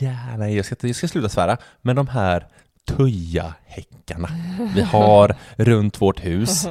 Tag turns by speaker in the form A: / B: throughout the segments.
A: Jävla, jag ska, jag ska sluta svära, men de här tujahäckarna vi har runt vårt hus,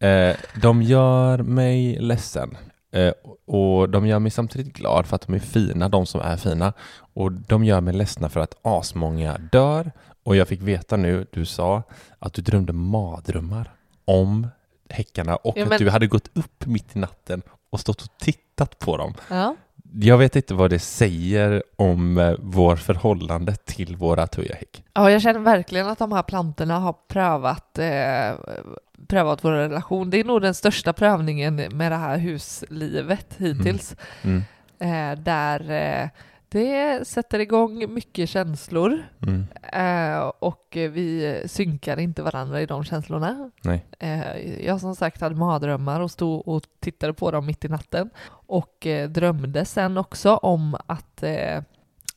A: eh, de gör mig ledsen. Eh, och de gör mig samtidigt glad för att de är fina, de som är fina. Och de gör mig ledsna för att asmånga dör. Och jag fick veta nu, du sa att du drömde mardrömmar om häckarna och
B: Ja,
A: att
B: men-
A: du hade gått upp mitt i natten och stått och tittat på dem.
B: Ja.
A: Jag vet inte vad det säger om eh, vår förhållande till våra tujahäck.
B: ja, jag känner verkligen att de här plantorna har prövat, eh, prövat vår relation. Det är nog den största prövningen med det här huslivet hittills.
A: Mm.
B: Eh, där eh, det sätter igång mycket känslor
A: Mm.
B: eh, och vi synkar inte varandra i de känslorna. Eh, jag som sagt hade mardrömmar och stod och tittade på dem mitt i natten och eh, drömde sen också om att eh,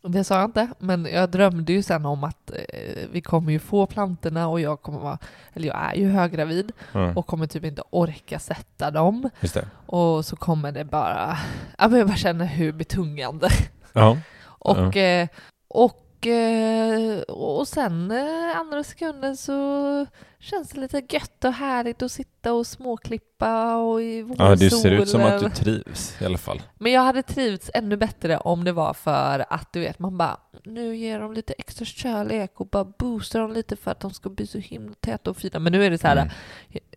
B: det sa jag inte, men jag drömde ju sen om att eh, vi kommer ju få plantorna och jag kommer vara, eller jag är ju höggravid
A: Ja,
B: och kommer typ inte orka sätta dem
A: just det.
B: och så kommer det bara, ja men jag bara känner hur betungande.
A: Ja.
B: Och, eh, och, eh, och sen eh, andra sekunden så känns det lite gött och härligt att sitta och småklippa och i vårsolen.
A: ja, det ser ut som att du trivs i alla fall.
B: Men jag hade trivts ännu bättre om det var för att du vet, man bara nu ger dem lite extra kärlek och bara boostar dem lite för att de ska bli så himla täta och fina. Men nu är det så här,
A: Mm.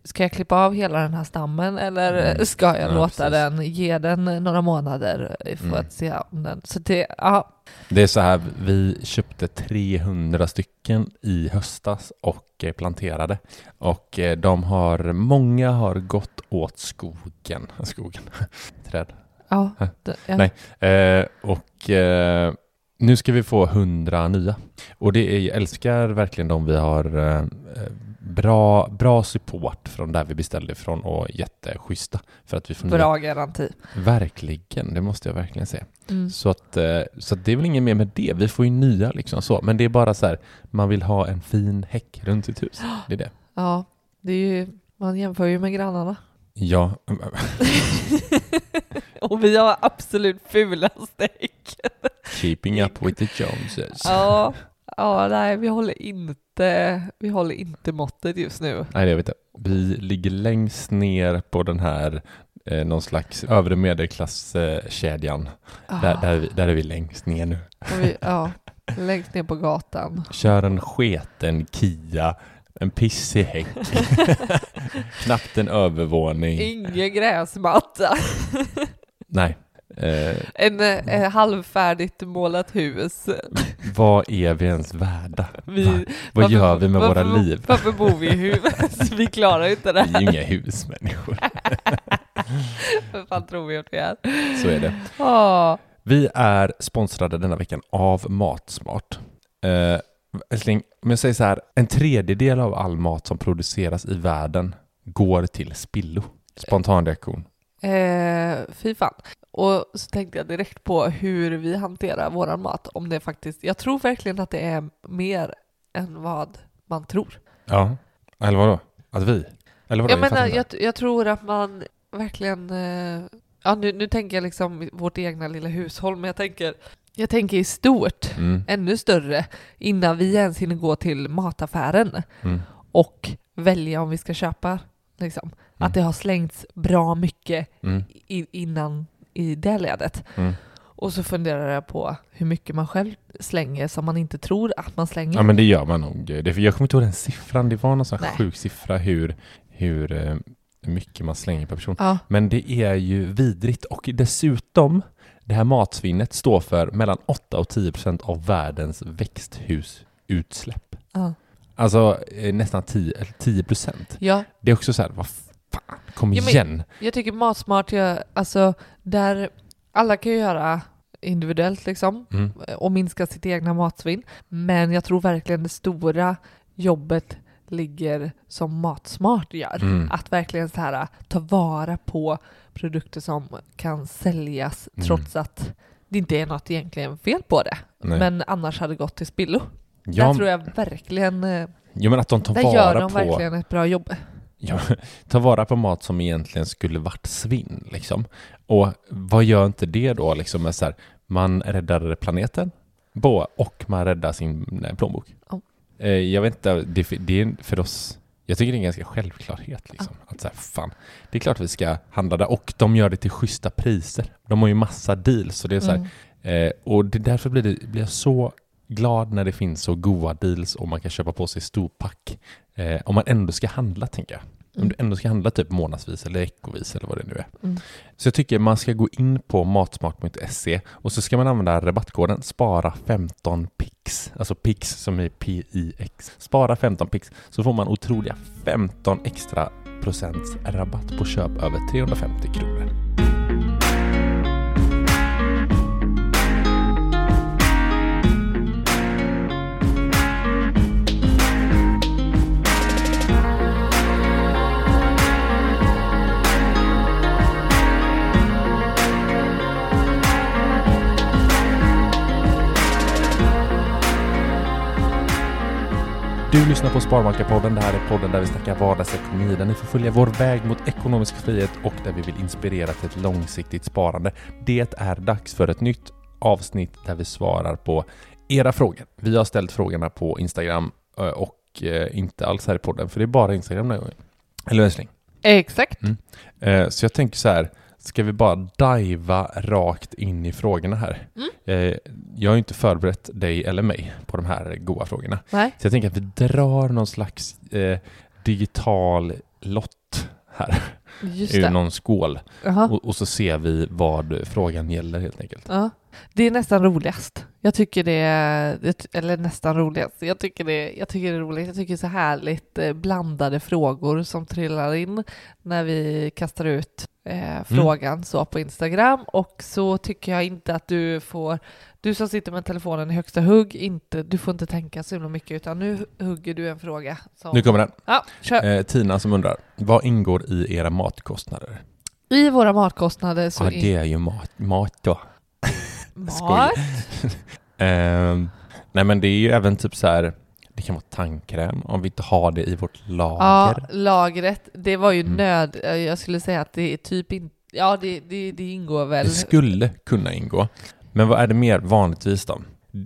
B: ska jag klippa av hela den här stammen eller
A: Mm.
B: ska jag
A: Ja,
B: låta
A: precis.
B: den, ge den några månader för
A: Mm.
B: att se om den. Så det, ja,
A: Det är så här, vi köpte 300 stycken i höstas och eh, planterade. Och eh, de har, många har gått åt skogen. Skogen? Träd.
B: ja, det, ja.
A: nej. Eh, och eh, nu ska vi få 100 nya. Och det är, älskar verkligen de vi har eh, bra, bra support från där vi beställde ifrån och jätteschyssta. För att vi får nya.
B: Bra garanti.
A: Verkligen, det måste jag verkligen säga.
B: Mm.
A: Så, att, eh, så att det är väl inget mer med det. Vi får ju nya liksom så. Men det är bara så här, man vill ha en fin häck runt sitt hus. Det är det.
B: Ja, det är ju, man jämför ju med grannarna.
A: Ja,
B: och vi har absolut fulaste häcken.
A: keeping up with the Joneses.
B: Ja, ja, nej, vi håller inte, vi håller inte måttet just nu.
A: Nej, jag vet inte. Vi ligger längst ner på den här eh, någon slags övre medelklasskedjan.
B: Ah,
A: Där, där, är vi, där är vi längst ner nu.
B: vi, ja, längst ner på gatan.
A: Kör en sketen Kia, en pissig häck, knappt en övervåning.
B: Ingen gräsmatta.
A: Nej. Eh,
B: En eh, halvfärdigt målat hus.
A: vad är vi ens värda?
B: Vi,
A: Va? Vad
B: varför-
A: gör vi med
B: varför,
A: våra liv?
B: Varför bor vi i hus? Vi klarar inte det
A: Vi är ju
B: här.
A: inga husmänniskor.
B: Vad fan tror vi att vi är?
A: Så är det.
B: Ja,
A: Vi är sponsrade denna veckan av Matsmart. Eh, älskling, om jag säger så här, en tredjedel av all mat som produceras i världen går till spillo. Spontan reaktion.
B: Eh, fy fan. Och så tänkte jag direkt på hur vi hanterar våran mat. Om det faktiskt, jag tror verkligen att det är mer än vad man tror.
A: Ja. Eller vadå? Att vi? Eller vadå?
B: Jag menar,
A: fattar
B: jag, jag tror att man verkligen... Eh, ja, nu, nu tänker jag liksom vårt egna lilla hushåll, men jag tänker, jag tänker i stort,
A: Mm.
B: ännu större, innan vi ens hinner gå till mataffären
A: Mm.
B: och välja om vi ska köpa. Liksom. Att det har slängts bra mycket
A: Mm.
B: i, innan i det ledet.
A: Mm.
B: Och så funderar jag på hur mycket man själv slänger som man inte tror att man slänger.
A: Ja men det gör man nog. Det, jag kommer inte ihåg den siffran. Det var någon sån här sjuk siffra hur, hur eh, mycket man slänger per person.
B: Ja.
A: Men det är ju vidrigt och dessutom det här matsvinnet står för mellan 8 och 10 procent av världens växthusutsläpp.
B: Ja.
A: Alltså eh, nästan 10 eller 10 procent.
B: ja,
A: Det är också så här, vad fan, kom
B: Ja,
A: igen.
B: Jag tycker Matsmart, gör, alltså där alla kan ju göra individuellt liksom
A: Mm.
B: och minska sitt egna matsvinn. Men jag tror verkligen det stora jobbet ligger som Matsmart gör.
A: Mm.
B: Att verkligen så här ta vara på produkter som kan säljas
A: Mm.
B: trots att det inte är något egentligen fel på det.
A: Nej.
B: Men annars hade gått till spillo.
A: Ja,
B: Där tror jag verkligen, eh,
A: ja, men att de tar
B: där gör
A: vara
B: de
A: på
B: verkligen ett bra jobb.
A: Ja, ta vara på mat som egentligen skulle varit svinn liksom. Och vad gör inte det då liksom med så här, man räddar planeten och man räddar sin eh, plånbok. Eh, jag vet inte, det, det är för oss, jag tycker det är en ganska självklarhet liksom. Att så här, fan, det är klart vi ska handla där och de gör det till schyssta priser. De har ju massa deals och det är så här,
B: Mm.
A: Eh, och det, därför blir, det, blir jag så glad när det finns så goda deals och man kan köpa på sig storpack. Eh, om man ändå ska handla, tänker jag. Om
B: Mm.
A: du ändå ska handla typ månadsvis eller veckovis eller vad det nu är.
B: Mm.
A: Så jag tycker man ska gå in på matsmart.se och så ska man använda rabattkoden spara 15 pix. Alltså pix som är P-I-X. Spara 15 pix så får man otroliga 15 extra procents rabatt på köp över 350 kronor. Du lyssnar på Sparmakarpodden. Det här är podden där vi snackar vardagsekonomi, där ni får följa vår väg mot ekonomisk frihet och där vi vill inspirera till ett långsiktigt sparande. Det är dags för ett nytt avsnitt där vi svarar på era frågor. Vi har ställt frågorna på Instagram eh, och eh, inte alls här i podden, för det är bara Instagram den här gången. Eller hur?
B: Exakt.
A: Eh, Så jag tänker så här, ska vi bara diva rakt in i frågorna här?
B: Mm.
A: Eh, Jag har inte förberett dig eller mig på de här goda frågorna.
B: Nej.
A: Så jag tänker att vi drar någon slags eh, digital lott här
B: Just
A: ur
B: det.
A: någon skål
B: Jaha.
A: och, och så ser vi vad frågan gäller helt enkelt.
B: Ja. Det är nästan roligast. Jag tycker det- eller nästan roligast, jag tycker det, jag tycker det är roligt. Jag tycker det är så härligt eh, blandade frågor som trillar in när vi kastar ut eh, frågan så på Instagram och så tycker jag inte att du får, du som sitter med telefonen i högsta hugg, inte, du får inte tänka så himla mycket utan nu hugger du en fråga. Som,
A: Nu kommer den.
B: Ja.
A: Eh, Tina som undrar, vad ingår i era matkostnader?
B: I våra matkostnader så
A: Ja,
B: in-
A: det är ju mat, mat då.
B: mat,
A: Ehm, nej men det är ju även typ så här, det kan vara tandkräm om vi inte har det i vårt
B: Ja,
A: lager.
B: lagret, det var ju
A: Mm.
B: nöd... eh, Jag skulle säga att det är typ inte... Ja, det, det, det ingår väl...
A: Det skulle kunna ingå. Men vad är det mer vanligtvis då?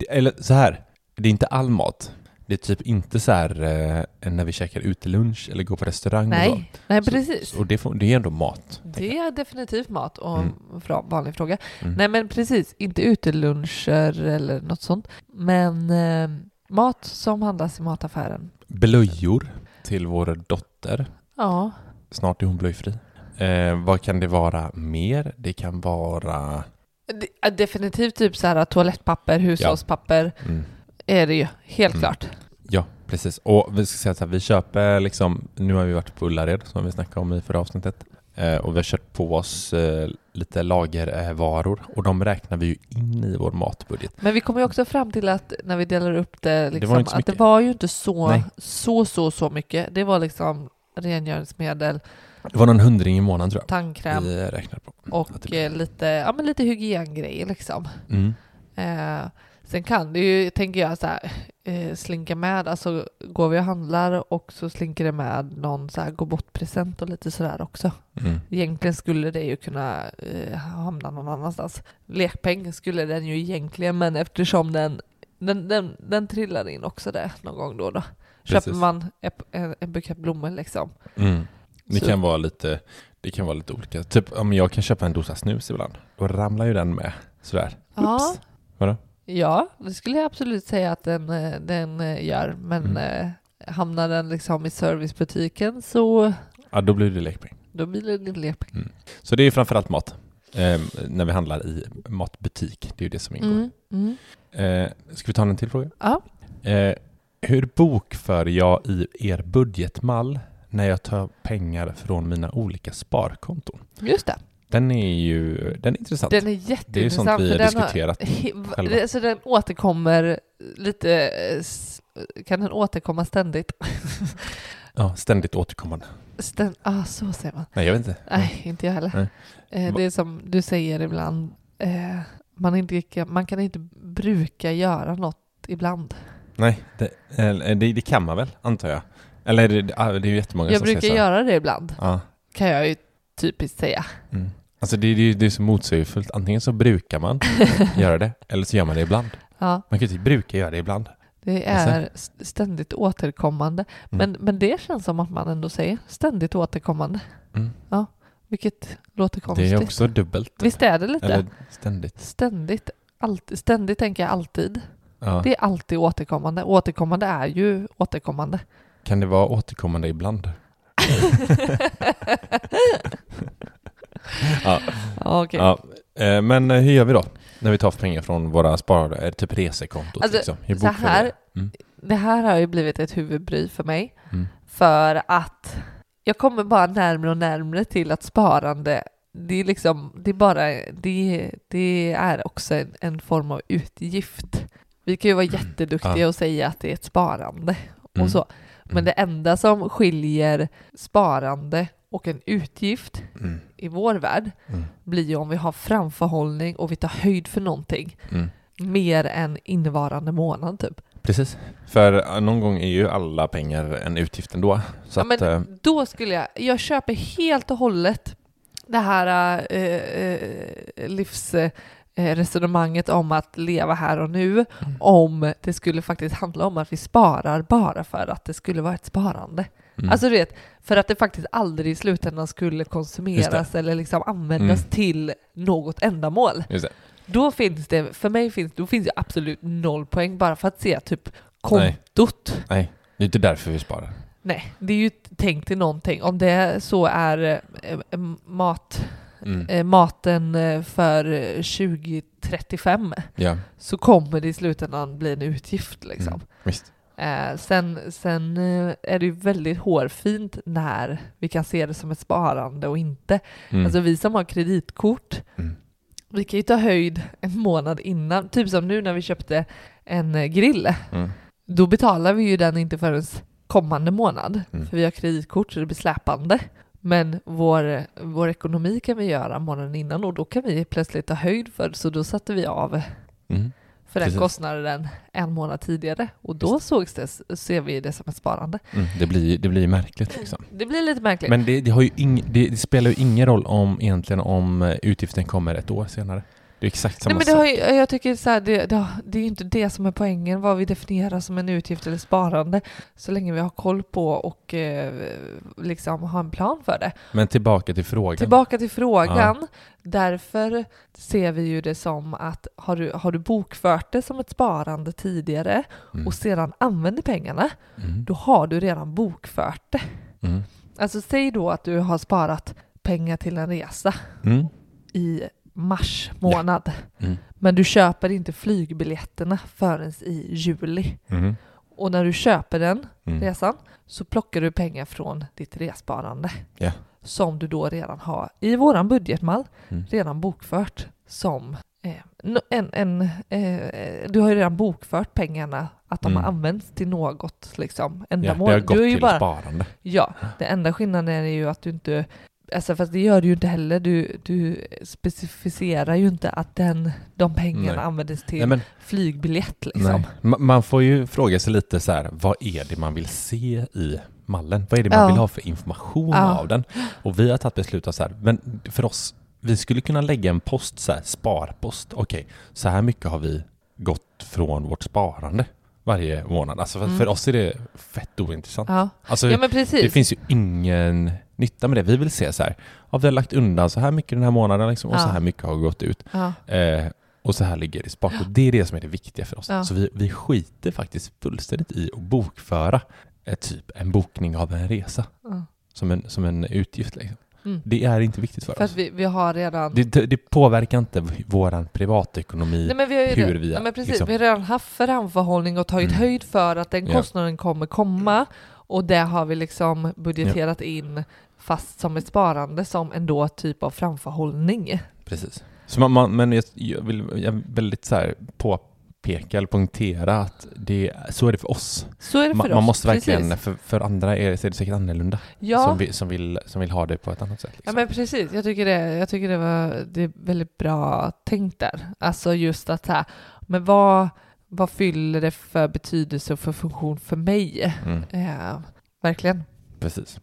A: Eller så här, det är inte all mat. Det är typ inte så här eh, när vi käkar utelunch eller går på restaurang och så.
B: Nej, nej
A: Så-
B: precis.
A: Och det, får, det är ändå mat.
B: Det är definitivt mat och
A: Mm.
B: vanlig fråga.
A: Mm.
B: Nej men precis, inte uteluncher eller något sånt. Men eh, mat som handlas i mataffären.
A: Blöjor till vår dotter.
B: Ja,
A: Snart är hon blöjfri. Eh, vad kan det vara mer? Det kan vara...
B: det, definitivt typ så här toalettpapper, hushållspapper
A: Mm,
B: är det ju, helt
A: Mm.
B: klart.
A: ja, precis. Och vi ska säga så här, vi köper liksom... Nu har vi varit på Ullared som vi snackade om i förra avsnittet. Eh, och vi har köpt på oss eh, lite lagervaror och de räknar vi ju in i vår matbudget.
B: Men vi kommer ju också fram till att när vi delar upp det, liksom,
A: så
B: att det var ju inte så,
A: Nej.
B: så, så, så mycket. Det var liksom rengöringsmedel,
A: Det var någon hundring i månaden tror jag.
B: tandkräm
A: Vi räknade på. det
B: och eh, lite, ja, men lite hygiengrejer liksom.
A: Mm.
B: Eh, sen kan det ju, tänker jag, så här, eh, slinka med, alltså går vi och handlar och så slinker det med någon så här gå bort-present och lite sådär också.
A: Mm.
B: Egentligen skulle det ju kunna eh, hamna någon annanstans. Lekpeng skulle den ju egentligen, men eftersom den, den, den, den trillar in också där någon gång då då. Köper
A: Precis.
B: man ett- en, en bukett blommor liksom.
A: Mm. Det
B: Så-
A: kan vara lite det kan vara lite olika. Typ om jag kan köpa en dosa snus ibland, då ramlar ju den med. Sådär.
B: Ja.
A: Oops. Vadå?
B: Ja, det skulle jag absolut säga att den, eh, den eh, gör, men
A: Mm.
B: eh, hamnar den liksom i servicebutiken så
A: Ja, då blir det lekpeng.
B: då blir det din lekpeng.
A: Så det är framförallt mat. Eh, när vi handlar i matbutik, det är ju det som ingår.
B: Mm. Mm.
A: Eh, ska vi ta en till fråga?
B: Ja.
A: Eh, hur bokför jag i er budgetmall när jag tar pengar från mina olika sparkonton?
B: Just det.
A: Den är ju den är intressant.
B: Den är jätteintressant.
A: det är sånt vi har diskuterat.
B: he-
A: själva.
B: Alltså den återkommer lite, eh, kan den återkomma ständigt?
A: Ja, ständigt återkommande.
B: Ständ, ah, så säger man.
A: Nej, jag vet inte.
B: Nej, inte jag heller.
A: Nej.
B: Eh, det är som du säger ibland, eh, man, inte, kan- man kan inte bruka göra något ibland.
A: Nej, det, det, det kan man väl, antar jag. Eller det, det, ah, det är ju jättemånga
B: Jag
A: som
B: brukar
A: säger så.
B: göra det ibland,
A: Ja.
B: kan jag ju typiskt säga.
A: Mm. Alltså det, det, det är så motsägelsefullt. Antingen så brukar man göra det, eller så gör man det ibland.
B: Ja,
A: Man kan ju inte bruka göra det ibland.
B: det
A: Alltså?
B: är st- ständigt återkommande. Men, men det känns som att man ändå säger ständigt återkommande.
A: Mm.
B: Vilket låter
A: Det
B: konstigt.
A: är också dubbelt.
B: Visst är det lite?
A: Eller ständigt.
B: Ständigt. Alltid, ständigt tänker jag alltid.
A: Ja.
B: Det är alltid återkommande. Återkommande är ju återkommande.
A: Kan det vara återkommande ibland? ja,
B: okej.
A: ja. Eh, Men eh, hur gör vi då? När vi tar pengar från våra sparade, är det typ resekontot
B: Alltså,
A: liksom? Hur
B: så här-
A: det? Mm.
B: Det här har ju blivit ett huvudbry för mig.
A: Mm.
B: För att jag kommer bara närmare och närmare till att sparande, det är liksom, det är bara, det, det är också en, en form av utgift. Vi kan ju vara jätteduktiga
A: Ja.
B: och säga att det är ett sparande
A: Mm.
B: och så. Men
A: Mm.
B: det enda som skiljer sparande och en utgift
A: Mm.
B: i vår värld
A: Mm.
B: blir ju om vi har framförhållning och vi tar höjd för någonting
A: Mm.
B: mer än innevarande månad typ.
A: Precis. För eh, någon gång är ju alla pengar en utgift ändå. Så
B: Ja,
A: att,
B: men
A: eh,
B: då skulle jag, jag köper helt och hållet det här eh, eh, livsresonemanget om att leva här och nu,
A: Mm.
B: om det skulle faktiskt handla om att vi sparar bara för att det skulle vara ett sparande.
A: Mm.
B: Alltså du vet, för att det faktiskt aldrig i slutändan skulle konsumeras eller liksom användas
A: Mm.
B: till något ändamål. Då finns det, för mig finns, då finns det absolut noll poäng bara för att se typ
A: Nej.
B: kontot.
A: Nej, det är inte därför vi sparar.
B: Nej, det är ju tänkt till någonting. Om det så är eh, mat,
A: Mm.
B: eh, maten för eh, 2035
A: Ja,
B: så kommer det i slutändan bli en utgift liksom.
A: mm.
B: Eh, sen sen eh, är det ju väldigt hårfint när vi kan se det som ett sparande och inte.
A: Mm.
B: Alltså vi som har kreditkort,
A: Mm.
B: vi kan ju ta höjd en månad innan. Typ som nu när vi köpte en eh, grill.
A: Mm.
B: Då betalar vi ju den inte förrän kommande månad,
A: Mm.
B: för vi har kreditkort så det blir släpande. Men vår, vår ekonomi kan vi göra månaden innan och då kan vi plötsligt ta höjd för så då satte vi av För den
A: Precis.
B: kostnaden en månad tidigare och då sågs det, ser vi det som ett sparande.
A: Mm. Det blir det blir märkligt liksom.
B: Det blir lite märkligt.
A: Men det, det, ing, det, det spelar ju ingen roll om egentligen om eh, utgiften kommer ett år senare. Det är exakt samma
B: Nej, men det har ju, jag tycker så här, det, det, det är ju inte det som är poängen, vad vi definierar som en utgift eller sparande, så länge vi har koll på och eh, liksom har en plan för det.
A: Men tillbaka till frågan.
B: Tillbaka till frågan. Därför ser vi ju det som att har du, har du bokfört det som ett sparande tidigare
A: Mm.
B: och sedan använder pengarna,
A: Mm.
B: då har du redan bokfört det.
A: Mm.
B: Alltså säg då att du har sparat pengar till en resa
A: Mm.
B: i mars månad,
A: Mm.
B: men du köper inte flygbiljetterna förrän i juli.
A: Mm.
B: Och när du köper den
A: Mm.
B: resan så plockar du pengar från ditt resparande.
A: Ja.
B: Som du då redan har i våran budgetmall
A: Mm.
B: redan bokfört som eh, en, en, eh, du har ju redan bokfört pengarna, att de
A: Mm.
B: har använts till något liksom,
A: Ja, det
B: ändamål.
A: har gått
B: du är ju
A: till
B: bara,
A: sparande.
B: Ja, det enda skillnaden är ju att du inte Alltså fast det gör du ju inte heller. Du, du specificerar ju inte att den, de pengarna
A: Nej.
B: användes till
A: Nej, men,
B: flygbiljett liksom.
A: nej. Ma- Man får ju fråga sig lite så här, vad är det man vill se i mallen? Vad är det man
B: Ja.
A: vill ha för information
B: Ja.
A: av den? Och vi har tagit beslut att så här, men för oss, vi skulle kunna lägga en post så här, sparpost. Okej, så här mycket har vi gått från vårt sparande varje månad. Alltså för,
B: Mm.
A: för oss är det fett ointressant.
B: Ja,
A: Alltså,
B: ja men precis.
A: det finns ju ingen nytta med det. Vi vill se så här, ja, vi har lagt undan så här mycket den här månaden liksom, och
B: Ja.
A: så här mycket har gått ut.
B: ja.
A: Eh, och så här ligger det i sparkort. Det är det som är det viktiga för oss. Så vi, vi skiter faktiskt fullständigt i att bokföra eh, typ en bokning av en resa som en, som en utgift. Liksom.
B: Mm.
A: Det är inte viktigt för,
B: För
A: oss.
B: vi, vi har redan...
A: Det, det, påverkar inte vår privatekonomi.
B: Nej, men vi har ju
A: hur vi-
B: ja, men precis,
A: liksom-
B: vi har redan haft framförhållning och tagit
A: Mm.
B: höjd för att den kostnaden kommer komma och det har vi liksom budgeterat in fast som ett sparande som ändå typ av framförhållning.
A: Precis. Så man, man, men jag, jag vill jag väldigt så här påpeka eller poängtera att det, så är det för oss.
B: Så är det för
A: Man,
B: oss.
A: man måste verkligen, för, för andra är, så är det säkert annorlunda.
B: Ja,
A: Som, vi, som, vill, som vill ha det på ett annat sätt.
B: ja
A: Liksom.
B: men precis. Jag tycker, det, jag tycker det, var, det är väldigt bra tänkt där. Alltså just att här, men vad, vad fyller det för betydelse och för funktion för mig?
A: Mm,
B: Eh, verkligen.
A: precis.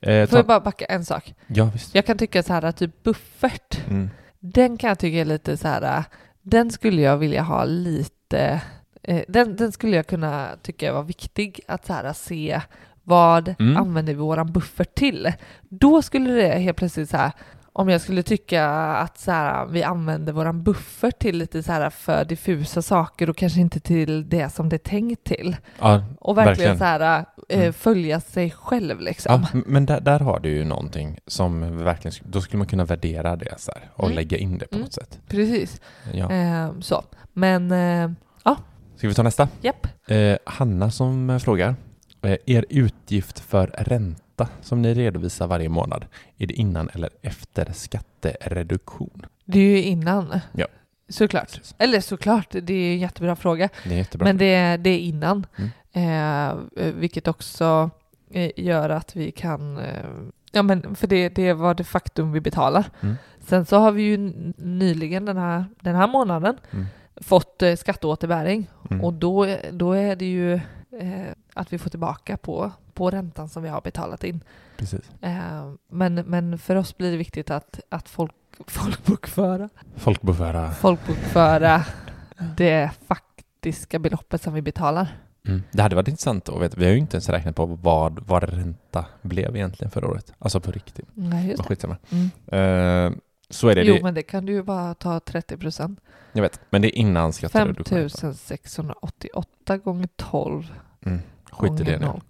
A: Eh,
B: Får jag bara backa en sak?
A: ja, visst.
B: Jag kan tycka så här, typ buffert.
A: Mm.
B: Den kan jag tycka är lite så här, den skulle jag vilja ha lite, eh, den, den skulle jag kunna tycka var viktig att så här, se vad
A: Mm.
B: använder vi våran buffert till? Då skulle det helt plötsligt så här, om jag skulle tycka att så här, vi använder våran buffert till lite så här för diffusa saker och kanske inte till det som det är tänkt till.
A: Ja,
B: Och verkligen,
A: Verkligen.
B: så här, eh,
A: Mm.
B: följa sig själv liksom.
A: ja, men där, där har du ju någonting som verkligen, då skulle man kunna värdera det så här, och
B: Mm.
A: lägga in det på
B: Mm.
A: något sätt.
B: Precis.
A: Ja.
B: Eh, så. Men, eh,
A: Ska vi ta nästa?
B: japp.
A: Eh, Hanna som eh, frågar. Eh, er utgift för ränta som ni redovisar varje månad, är det innan eller efter skattereduktion?
B: Det är ju innan.
A: Ja.
B: Såklart.
A: Precis.
B: Eller såklart, det är en jättebra fråga.
A: Det jättebra.
B: Men det är, det är innan.
A: Mm.
B: Eh, vilket också eh, gör att vi kan... Eh, ja men för det, det var det faktum vi betalar.
A: Mm.
B: Sen så har vi ju nyligen den här, den här månaden
A: Mm.
B: fått eh, skatteåterbäring.
A: Mm.
B: Och då, då är det ju eh, att vi får tillbaka på, på räntan som vi har betalat in.
A: Precis.
B: Eh, men, men för oss blir det viktigt att, att folk, folkbokföra
A: Folkbokföra.
B: folkbokföra det faktiska beloppet som vi betalar.
A: Mm. Det hade varit intressant att veta. Vi har ju inte ens räknat på vad, vad ränta blev egentligen förra året. Alltså på riktigt.
B: Nej, just det.
A: skitsamma.
B: Mm.
A: Eh, så är det.
B: Jo,
A: det.
B: men det kan du ju bara ta 30 procent.
A: Jag vet. Men det är innan skattereduktion.
B: 5688 gånger 12
A: Mm. Skit i det
B: gånger
A: nu.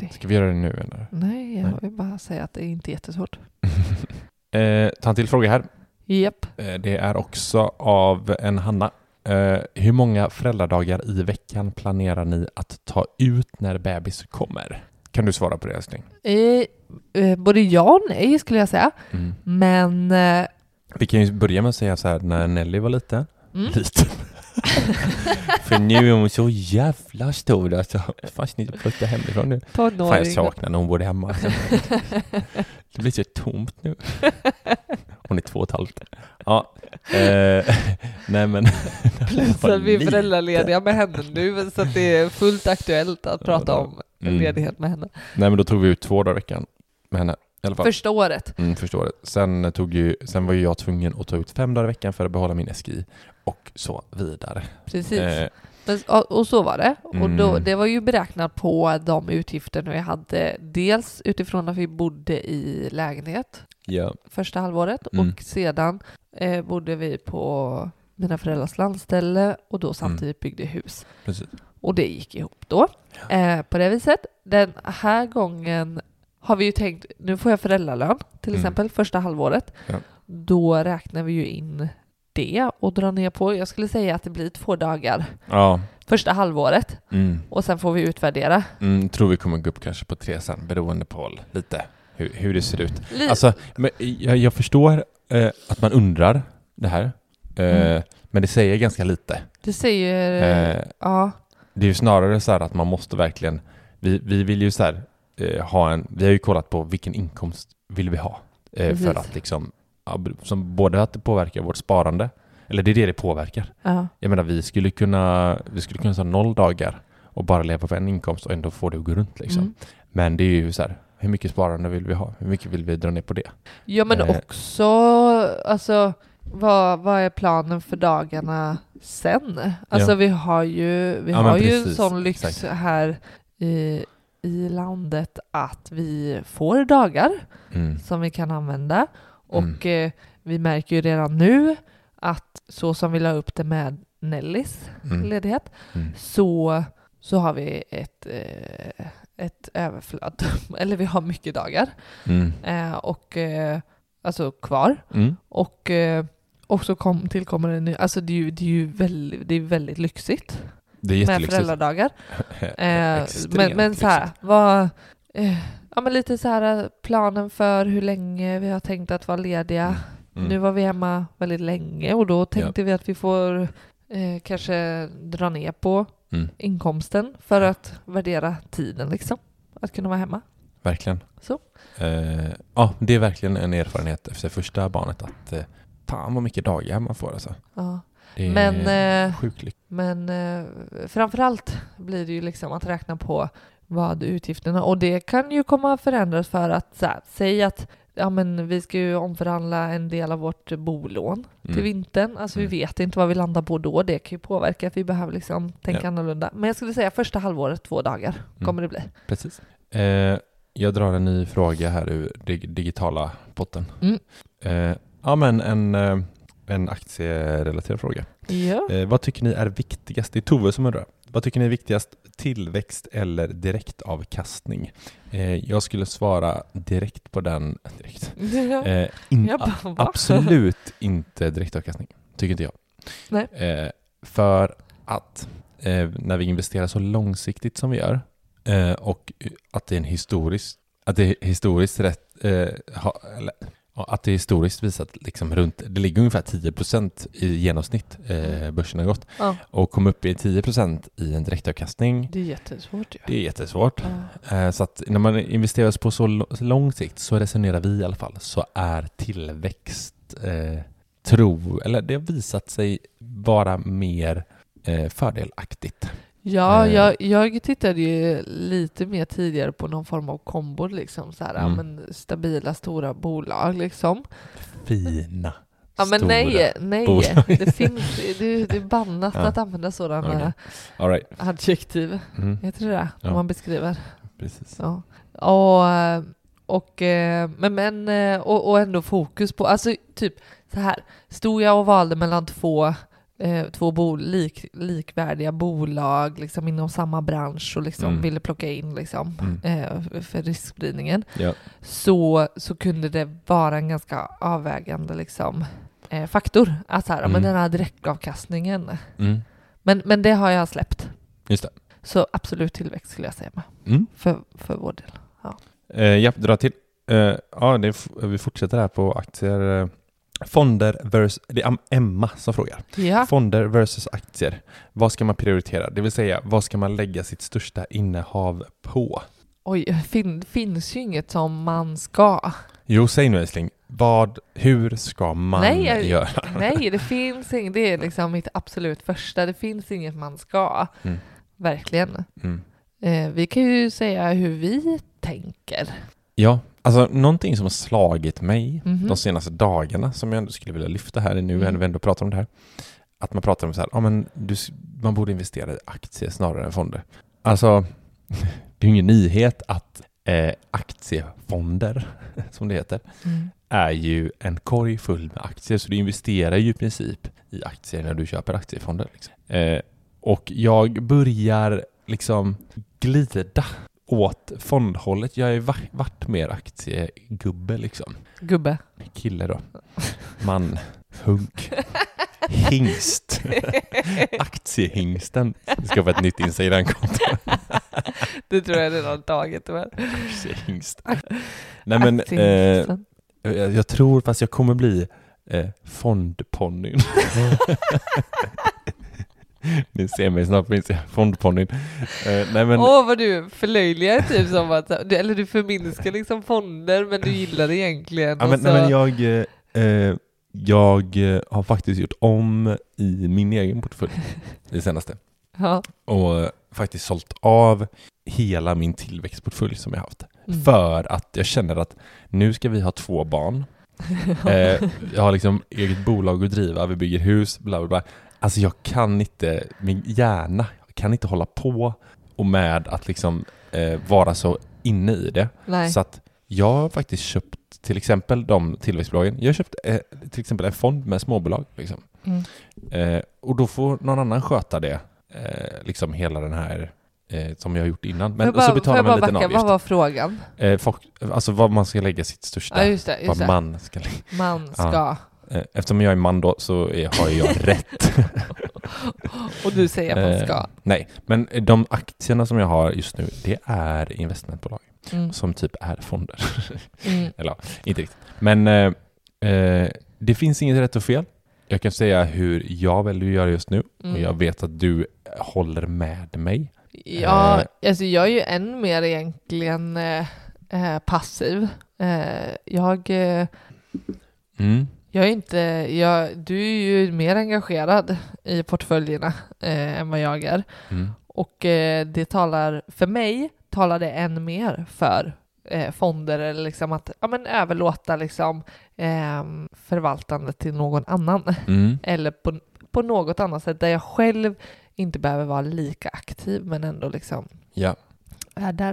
B: 0,30.
A: Ska vi göra det nu eller?
B: Nej, jag
A: Nej.
B: vill bara säga att det är inte jättesvårt.
A: eh, ta en till fråga här.
B: Japp.
A: Eh, Det är också av en Hanna. Eh, hur många föräldradagar i veckan planerar ni att ta ut när bebis kommer? Kan du svara på det älskling?
B: Eh, eh, både ja och nej skulle jag säga.
A: Mm.
B: Men... Eh,
A: Vi kan ju börja med att säga så här när Nelly var liten.
B: mm.
A: Liten. För nu är hon så jävla stor alltså. Fast ni flyttar hemifrån nu. Fan jag saknar när hon bodde hemma. Alltså. Det blir så tomt nu. Hon är två och ett halvt. Ja. Eh, nej men.
B: Plus att vi är föräldralediga med henne nu så att det är fullt aktuellt att prata om
A: Mm.
B: ledighet med henne.
A: Nej men då tog vi ut två dagar i veckan med henne. I alla fall.
B: Första året.
A: Mm, förstår det. Sen, tog ju, sen var ju jag tvungen att ta ut fem dagar i veckan för att behålla min SGI och så vidare.
B: Precis.
A: Eh,
B: Men, och, så var det. Och då,
A: Mm.
B: det var ju beräknat på de utgifterna vi hade. Dels utifrån att vi bodde i lägenhet
A: ja.
B: första halvåret
A: Mm.
B: och sedan eh, bodde vi på mina föräldrars landställe och då samtidigt byggde hus.
A: Precis.
B: Och det gick ihop då. Eh, på det viset. Den här gången har vi ju tänkt, nu får jag föräldralön till
A: Mm.
B: exempel första halvåret.
A: Ja.
B: Då räknar vi ju in det och drar ner på, jag skulle säga att det blir två dagar
A: Ja.
B: första halvåret
A: Mm.
B: och sen får vi utvärdera.
A: Mm, tror vi kommer gå upp kanske på tre sen beroende på lite hur, hur det ser ut.
B: Li-
A: Alltså, men jag, jag förstår eh, att man undrar det här. Eh,
B: Mm.
A: Men det säger ganska lite.
B: Det säger...
A: Eh,
B: ja.
A: Det är ju snarare så här att man måste verkligen, vi, vi vill ju så här, eh, ha en, vi har ju kollat på vilken inkomst vill vi ha. Eh, för att liksom, som både att det påverkar vårt sparande, eller det är det det påverkar.
B: ja.
A: Jag menar vi skulle kunna, vi skulle kunna ta noll dagar och bara leva på en inkomst och ändå få det att gå runt liksom.
B: Mm.
A: Men det är ju så här, hur mycket sparande vill vi ha? Hur mycket vill vi dra ner på det?
B: Ja men
A: Eh.
B: också, alltså vad, vad är planen för dagarna sen? Alltså
A: Ja.
B: vi har ju, vi
A: Ja,
B: har ju en sån lyx
A: exakt.
B: här i, i landet att vi får dagar
A: Mm.
B: som vi kan använda.
A: Mm.
B: Och eh, vi märker ju redan nu att så som vi la upp det med Nellys
A: Mm.
B: ledighet
A: Mm.
B: så, så har vi ett, eh, ett överflöd. Eller vi har mycket dagar
A: Mm.
B: eh, och eh, alltså kvar.
A: Mm.
B: Och eh, och så kom, tillkommer det nu, alltså det är ju, det är ju väldigt, det är väldigt lyxigt
A: Det är
B: med föräldradagar. Eh, men men så här, vad, eh, ja men lite så här eh, planen för hur länge vi har tänkt att vara lediga.
A: Mm.
B: Nu var vi hemma väldigt länge och då tänkte vi att vi får eh, kanske dra ner på
A: Mm.
B: inkomsten för att värdera tiden liksom. Att kunna vara hemma.
A: Verkligen.
B: Så.
A: Eh, ja, det är verkligen en erfarenhet efter första barnet att eh, fan vad mycket dagar man får alltså.
B: Ja.
A: Det är
B: Men, eh,
A: sjukt lyx-
B: Men eh, framförallt blir det ju liksom att räkna på vad utgifterna och det kan ju komma att förändras för att så här, säg att ja, men vi ska ju omförhandla en del av vårt bolån till
A: Mm.
B: vintern. Alltså
A: Mm.
B: vi vet inte vad vi landar på då. Det kan ju påverka att vi behöver liksom tänka
A: Ja.
B: annorlunda. Men jag skulle säga första halvåret, två dagar kommer det bli.
A: Precis. Eh, jag drar en ny fråga här ur dig- digitala potten.
B: Mm.
A: Eh, ja, men en, eh, en aktierelaterad fråga.
B: Ja.
A: Eh, vad tycker ni är viktigast? Det är Tove som undrar. Vad tycker ni är viktigast? Tillväxt eller direktavkastning? Eh, jag skulle svara direkt på den. Direkt. Eh, in,
B: va?
A: absolut inte direktavkastning, tycker inte jag.
B: Nej.
A: Eh, för att eh, när vi investerar så långsiktigt som vi gör och att det är en historisk, att det är historiskt rätt, eh, ha, eller, att det historiskt visat liksom runt, det ligger ungefär 10% i genomsnitt eh, börsen har gått
B: Ja.
A: och kom upp i 10% i en direktavkastning.
B: Det är jättesvårt ju.
A: Det är jättesvårt.
B: Ja.
A: Eh, Så att när man investerar på så lång sikt, så resonerar vi i alla fall, så är tillväxt eh, tro, eller det har visat sig vara mer eh, fördelaktigt.
B: Ja,
A: Eh.
B: jag, jag tittade ju lite mer tidigare på någon form av kombo, liksom så här, ja,
A: Mm.
B: men stabila stora bolag liksom.
A: Fina,
B: Ja men
A: stora
B: nej, nej,
A: bolag.
B: det finns, det, det är bannat
A: Ja.
B: att använda sådana
A: Okej. All right.
B: adjektiv.
A: Mm,
B: Heter det det?
A: Ja.
B: Om man beskriver.
A: precis.
B: Ja. Och, eh, och, eh, men, men, eh, och, och ändå fokus på, alltså typ så här, stod jag och valde mellan två eh, två bol, lik, likvärdiga bolag liksom inom samma bransch och liksom
A: Mm.
B: ville plocka in liksom,
A: Mm.
B: eh, för riskspridningen
A: Ja.
B: så, så kunde det vara en ganska avvägande liksom, eh, faktor. Att så här, ja, men
A: Mm.
B: den här direktavkastningen.
A: Mm.
B: Men, men det har jag släppt.
A: Just det.
B: Så absolut tillväxt skulle jag säga med.
A: Mm.
B: För, för vår del.
A: Eh, ja, dra till. Eh, ja, det vi fortsätter här på aktier. Fonder versus, det är Emma som frågar.
B: Ja.
A: Fonder versus aktier. Vad ska man prioritera? Det vill säga, vad ska man lägga sitt största innehav på?
B: Oj, fin, finns ju inget som man ska.
A: Jo, säg nu älskling. Vad, hur ska man
B: Nej, jag-
A: göra?
B: Nej, det finns inget. Det är liksom mitt absolut första. Det finns inget man ska.
A: Mm.
B: Verkligen.
A: Mm.
B: Eh, vi kan ju säga hur vi tänker.
A: Ja, alltså någonting som har slagit mig
B: Mhm.
A: de senaste dagarna som jag ändå skulle vilja lyfta här nu
B: Mm.
A: när vi ändå pratar om det här. Att man pratar om så här, ja men du, man borde investera i aktier snarare än fonder. Alltså, det är ju ingen nyhet att eh, aktiefonder, som det heter,
B: Mm.
A: är ju en korg full med aktier, så du investerar ju i princip i aktier när du köper aktiefonder. Liksom. Eh, och jag börjar liksom glida åt fondhållet. Jag har ju va- varit mer aktiegubbe liksom.
B: Gubbe.
A: Kille då. Man. Hunk. Hingst. Aktiehingsten. Vi ska få ett nytt Instagramkonto.
B: det tror jag redan taget tyvärr.
A: Aktiehingst. Nej men, eh, jag, jag tror, fast jag kommer bli eh, fondponnyn. Ni ser mig snart minns jag, fondponnyn. Eh, nej men,
B: Åh vad du förlöjligar typ som att, eller du förminskar liksom fonder men du gillar det egentligen.
A: ja, men,
B: så,
A: nej, men jag, eh, eh, jag eh, har faktiskt gjort om i min egen portfölj det senaste.
B: ja.
A: Och eh, faktiskt sålt av hela min tillväxtportfölj som jag haft.
B: Mm.
A: För att jag känner att nu ska vi ha två barn. Eh, jag har liksom eget bolag att driva, vi bygger hus, bla bla bla. Alltså jag kan inte, min hjärna kan inte hålla på och med att liksom eh, vara så inne i det.
B: Nej.
A: Så att jag har faktiskt köpt till exempel de tillväxtbolagen. Jag har köpt eh, till exempel en fond med småbolag. Liksom.
B: Mm.
A: Eh, och då får någon annan sköta det, eh, liksom hela den här eh, som jag har gjort innan. Men och så
B: bara-
A: betalar man en
B: bara
A: liten
B: backa?
A: avgift.
B: Vad var frågan?
A: Eh, folk, alltså vad man ska lägga sitt största,
B: Ja just det, just
A: vad man ska lägga.
B: Man
A: Ja.
B: ska.
A: Eh, eftersom jag är man då så har jag rätt.
B: Och du säger att man
A: Eh,
B: ska.
A: Nej, men de aktierna som jag har just nu, det är investmentbolag
B: Mm.
A: som typ är fonder.
B: Mm.
A: Eller inte riktigt. Men eh, eh, det finns inget rätt och fel. Jag kan säga hur jag väljer att göra just nu och
B: Mm.
A: jag vet att du håller med mig.
B: Ja,
A: Eh.
B: alltså jag är ju än mer egentligen eh, eh, passiv. Eh, jag, eh,
A: Mm.
B: Jag är inte, jag, du är ju mer engagerad i portföljerna eh, än vad jag är.
A: Mm.
B: Och eh, det talar, för mig talar det än mer för eh, fonder eller liksom att ja, men överlåta liksom, eh, förvaltandet till någon annan.
A: Mm.
B: Eller på, på något annat sätt där jag själv inte behöver vara lika aktiv men ändå liksom
A: Ja.
B: är där.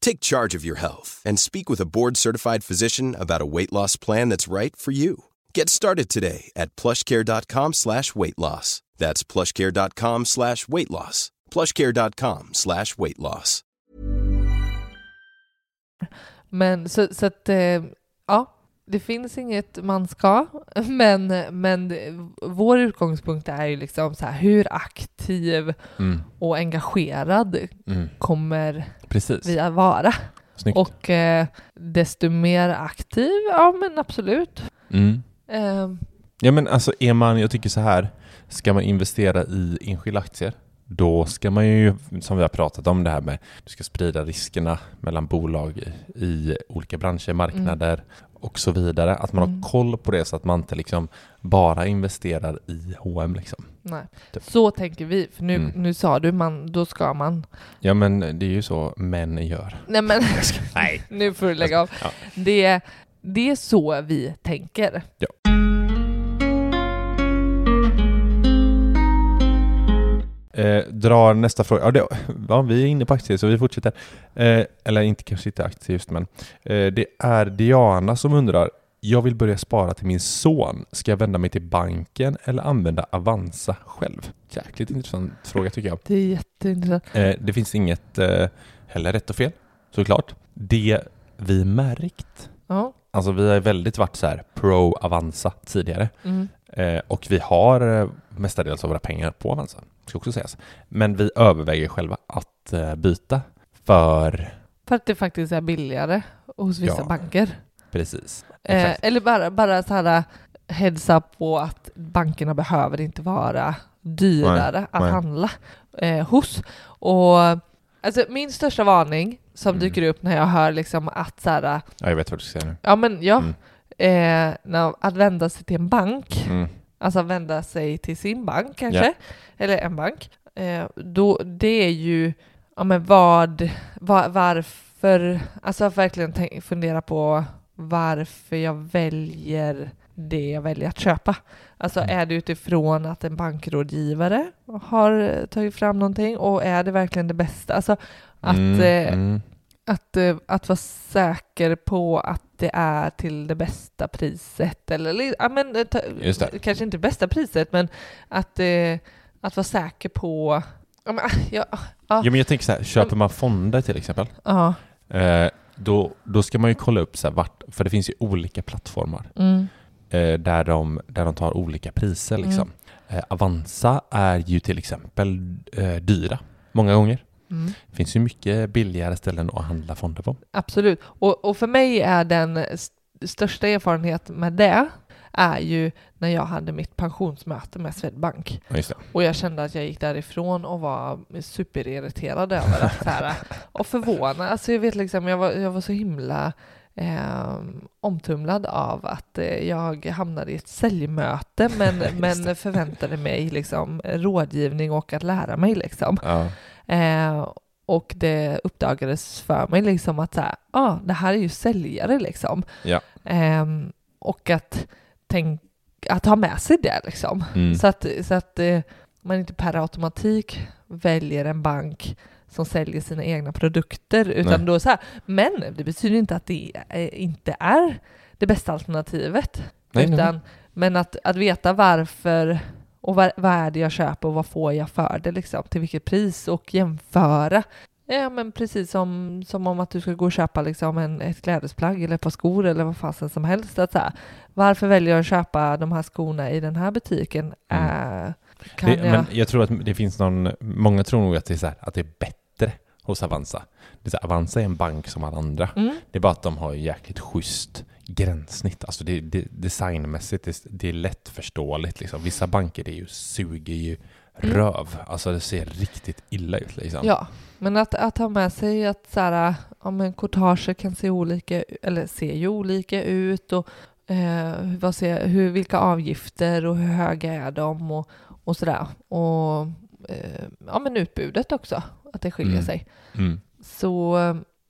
C: Take charge of your health and speak with a board-certified physician about a weight loss plan that's right for you. Get started today at plushcare.com slash weight loss. That's plushcare.com slash weight loss. plushcare.com slash weight loss.
B: Men så, så att eh, ja, det finns inget man ska, men, men vår utgångspunkt är ju liksom så här, hur aktiv
A: Mm.
B: och engagerad
A: Mm.
B: kommer
A: Precis.
B: vi vara?
A: Snyggt.
B: Och eh, desto mer aktiv, ja men absolut.
A: Mm.
B: Eh,
A: Ja men alltså är man, jag tycker så här, ska man investera i enskilda aktier, då ska man ju, som vi har pratat om det här med, du ska sprida riskerna mellan bolag i, i olika branscher, marknader och så vidare. Att man
B: Mm.
A: har koll på det så att man inte liksom bara investerar i H&M liksom.
B: nej.
A: Typ.
B: Så tänker vi, för nu,
A: Mm.
B: nu sa du man, då ska man.
A: Ja men det är ju så män gör.
B: Nej men,
A: Nej.
B: nu får du lägga av.
A: Ja.
B: Det, det är så vi tänker.
A: Ja. Eh, drar nästa fråga. Ja, det, ja, vi är inne på aktier så vi fortsätter. Eh, eller inte kanske inte aktier just men. Eh, det är Diana som undrar. Jag vill börja spara till min son. Ska jag vända mig till banken eller använda Avanza själv? Jäkligt intressant fråga tycker jag.
B: Det är jätteintressant.
A: Eh, det finns inget eh, heller rätt och fel såklart. Det vi märkt
B: Ja.
A: Alltså vi har väldigt varit så här pro Avanza tidigare
B: Mm.
A: eh, och vi har mestadels av våra pengar på Avanza, ska också sägas. Men vi överväger själva att eh, byta för
B: För att det faktiskt är billigare hos vissa
A: Ja.
B: banker.
A: precis.
B: Eh, eller bara, bara så här heads up på att bankerna behöver inte vara dyrare
A: Nej,
B: att
A: nej.
B: handla eh, hos. Och alltså min största varning som
A: Mm.
B: dyker upp när jag hör liksom att så här,
A: Ja, jag vet vad du ska säga nu.
B: ja men ja,
A: Mm.
B: eh, att vända sig till en bank,
A: Mm.
B: Alltså vända sig till sin bank kanske, eller en bank, eh, då det är ju, ja men vad, va, varför, alltså att verkligen tänk, fundera på varför jag väljer det jag väljer att köpa. Alltså
A: Mm.
B: är det utifrån att en bankrådgivare har tagit fram någonting och är det verkligen det bästa? Alltså att,
A: Mm,
B: eh,
A: mm.
B: Att, eh, att vara säker på att det är till det bästa priset eller ja, men, eh, kanske inte bästa priset men att, eh, att vara säker på ja, men, ah, ja, ja,
A: Ja, men jag tänker så här, köper man fonder till exempel,
B: ja,
A: då, då ska man ju kolla upp så här vart, för det finns ju olika plattformar
B: mm,
A: där, de, där de tar olika priser liksom. Eh, Avanza är ju till exempel dyra många gånger.
B: Mm.
A: Det finns ju mycket billigare ställen att handla fonder på.
B: Absolut. Och, och för mig är den st- största erfarenheten med det är ju när jag hade mitt pensionsmöte med Swedbank.
A: Det.
B: Och jag kände att jag gick därifrån och var superirriterad över att så här, och förvånad. Alltså jag vet liksom, jag var, jag var så himla eh, omtumlad av att eh, jag hamnade i ett säljmöte men, men förväntade mig liksom rådgivning och att lära mig liksom.
A: Ja.
B: Eh, och det uppdagades för mig liksom att så här, ah, det här är ju säljare liksom.
A: Ja.
B: Ehm, och att, tänk, att ha med sig det liksom.
A: Mm.
B: Så att, så att eh, man inte per automatik väljer en bank som säljer sina egna produkter. Utan
A: Nej.
B: då så här, men det betyder inte att det eh, inte är det bästa alternativet.
A: Nej, nej,
B: utan, Men att, att veta varför och vad, vad är det jag köper och vad får jag för det liksom, till vilket pris och jämföra. Ja men precis som, som om att du ska gå och köpa liksom en, ett klädesplagg eller ett par skor eller vad fasen som helst. Att så här, varför väljer jag att köpa de här skorna i den här butiken?
A: Mm.
B: Äh,
A: Det,
B: jag...
A: Men jag tror att det finns någon, många tror nog att det är, så här, att det är bättre hos Avanza. Det är så här, Avanza är en bank som alla andra.
B: Mm,
A: Det är bara att de har jäkligt schysst gränssnitt. Alltså det, det, designmässigt, det, det är lättförståeligt liksom. Vissa banker det är ju, suger ju
B: Mm.
A: röv. Alltså det ser riktigt illa ut liksom.
B: Ja, men att, att ha med sig att så här, ja, men courtager kan se olika, eller ser ju olika ut och eh, vad ser, hur, vilka avgifter och hur höga är de och, och sådär. Och eh, ja, men utbudet också, att det skiljer
A: Mm.
B: sig.
A: Mm.
B: Så,